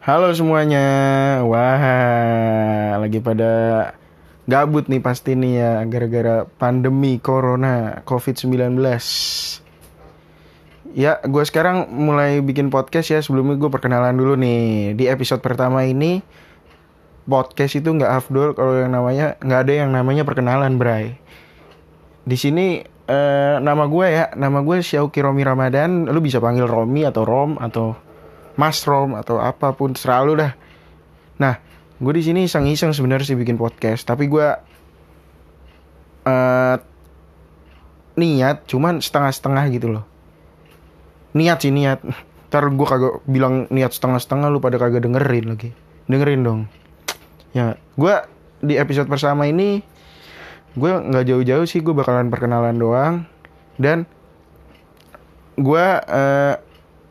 Halo semuanya. Wah, lagi pada gabut nih pasti nih ya gara-gara pandemi corona COVID-19. Ya, gue sekarang mulai bikin podcast ya. Sebelumnya gue perkenalan dulu nih. Di episode pertama ini podcast itu nggak afdol kalau yang namanya nggak ada yang namanya perkenalan, Bray. Di sini eh, nama gue ya, nama gue Syauki Romi Ramadan. Lu bisa panggil Romi atau Rom atau Mas Rom atau apa pun selalu dah. Nah, gue di sini iseng-iseng sebenarnya sih bikin podcast, tapi gue uh, niat cuman setengah-setengah gitu loh. Niat sih niat. Ntar gue kagak bilang niat setengah-setengah lu pada kagak dengerin lagi. Dengerin dong. Ya, gue di episode pertama ini gue nggak jauh-jauh sih gue bakalan perkenalan doang dan gue uh,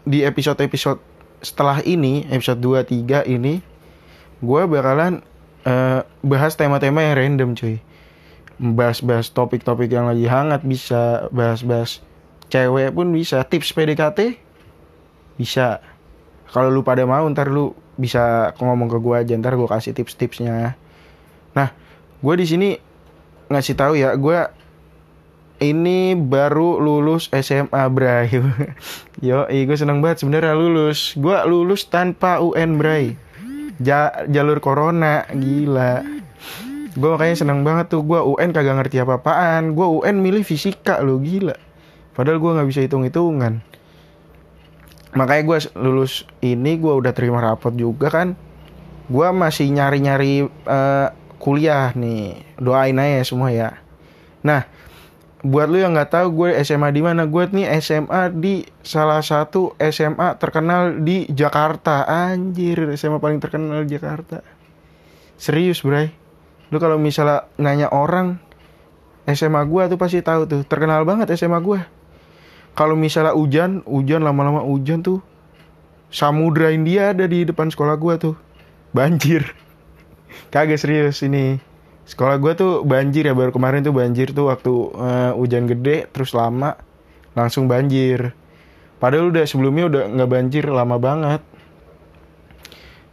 di episode-episode setelah ini episode 2 3 ini gue bakalan uh, bahas tema-tema yang random cuy. Bahas-bahas topik-topik yang lagi hangat bisa bahas-bahas cewek pun bisa. Tips PDKT bisa. Kalau lu pada mau ntar lu bisa ngomong ke gue aja. Ntar gue kasih tips-tipsnya. Nah gue di sini ngasih tahu ya gue ini baru lulus SMA Bray. Yo, gue seneng banget sebenarnya lulus. Gue lulus tanpa UN Bray. Ja, Jalur corona, gila. Gue makanya seneng banget tuh. Gue UN kagak ngerti apa-apaan. Gue UN milih fisika lo, gila. Padahal gue gak bisa hitung-hitungan. Makanya gue lulus ini gue udah terima rapot juga kan. Gue masih nyari-nyari uh, kuliah nih. Doain aja semua ya. Nah buat lu yang nggak tahu gue SMA di mana? Gue nih SMA di salah satu SMA terkenal di Jakarta. Anjir SMA paling terkenal di Jakarta. Serius bray. Lu kalau misalnya nanya orang SMA gue tuh pasti tahu tuh. Terkenal banget SMA gue kalau misalnya hujan hujan lama-lama hujan tuh Samudra India ada di depan sekolah gue tuh. Banjir. Kagak serius ini sekolah gue tuh banjir ya baru kemarin tuh banjir tuh waktu uh, hujan gede terus lama langsung banjir. Padahal udah sebelumnya udah nggak banjir lama banget.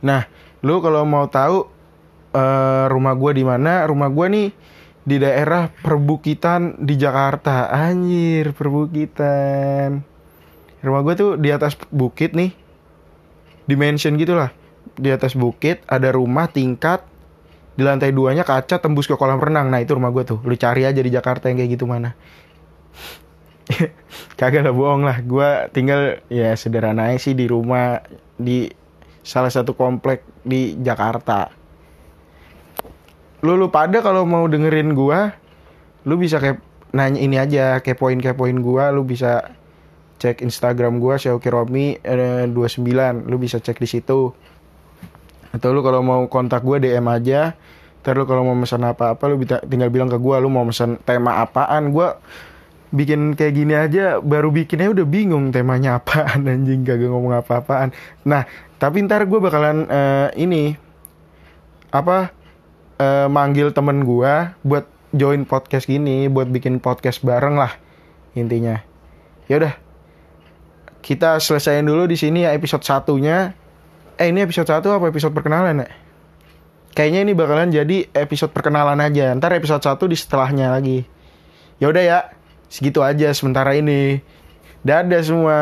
Nah lu kalau mau tahu uh, rumah gue di mana rumah gue nih di daerah perbukitan di Jakarta. Anjir perbukitan. Rumah gue tuh di atas bukit nih. Dimension gitulah. Di atas bukit ada rumah tingkat di lantai duanya kaca tembus ke kolam renang. Nah itu rumah gue tuh. Lu cari aja di Jakarta yang kayak gitu mana. Kagak lah bohong lah. Gue tinggal ya sederhana sih di rumah di salah satu komplek di Jakarta. Lu lu pada kalau mau dengerin gue lu bisa kayak nanya ini aja kayak poin kayak poin gue lu bisa cek Instagram gue Xiaoki Romi eh, 29 lu bisa cek di situ atau lu kalau mau kontak gue DM aja. Ntar lu kalau mau pesan apa-apa lu tinggal bilang ke gue lu mau pesan tema apaan. Gue bikin kayak gini aja baru bikinnya udah bingung temanya apaan anjing gak ngomong apa-apaan. Nah tapi ntar gue bakalan uh, ini apa uh, manggil temen gue buat join podcast gini buat bikin podcast bareng lah intinya. Ya udah kita selesaiin dulu di sini ya episode satunya eh ini episode 1 apa episode perkenalan ya? Kayaknya ini bakalan jadi episode perkenalan aja. Ntar episode 1 di setelahnya lagi. Ya udah ya, segitu aja sementara ini. Dadah semua.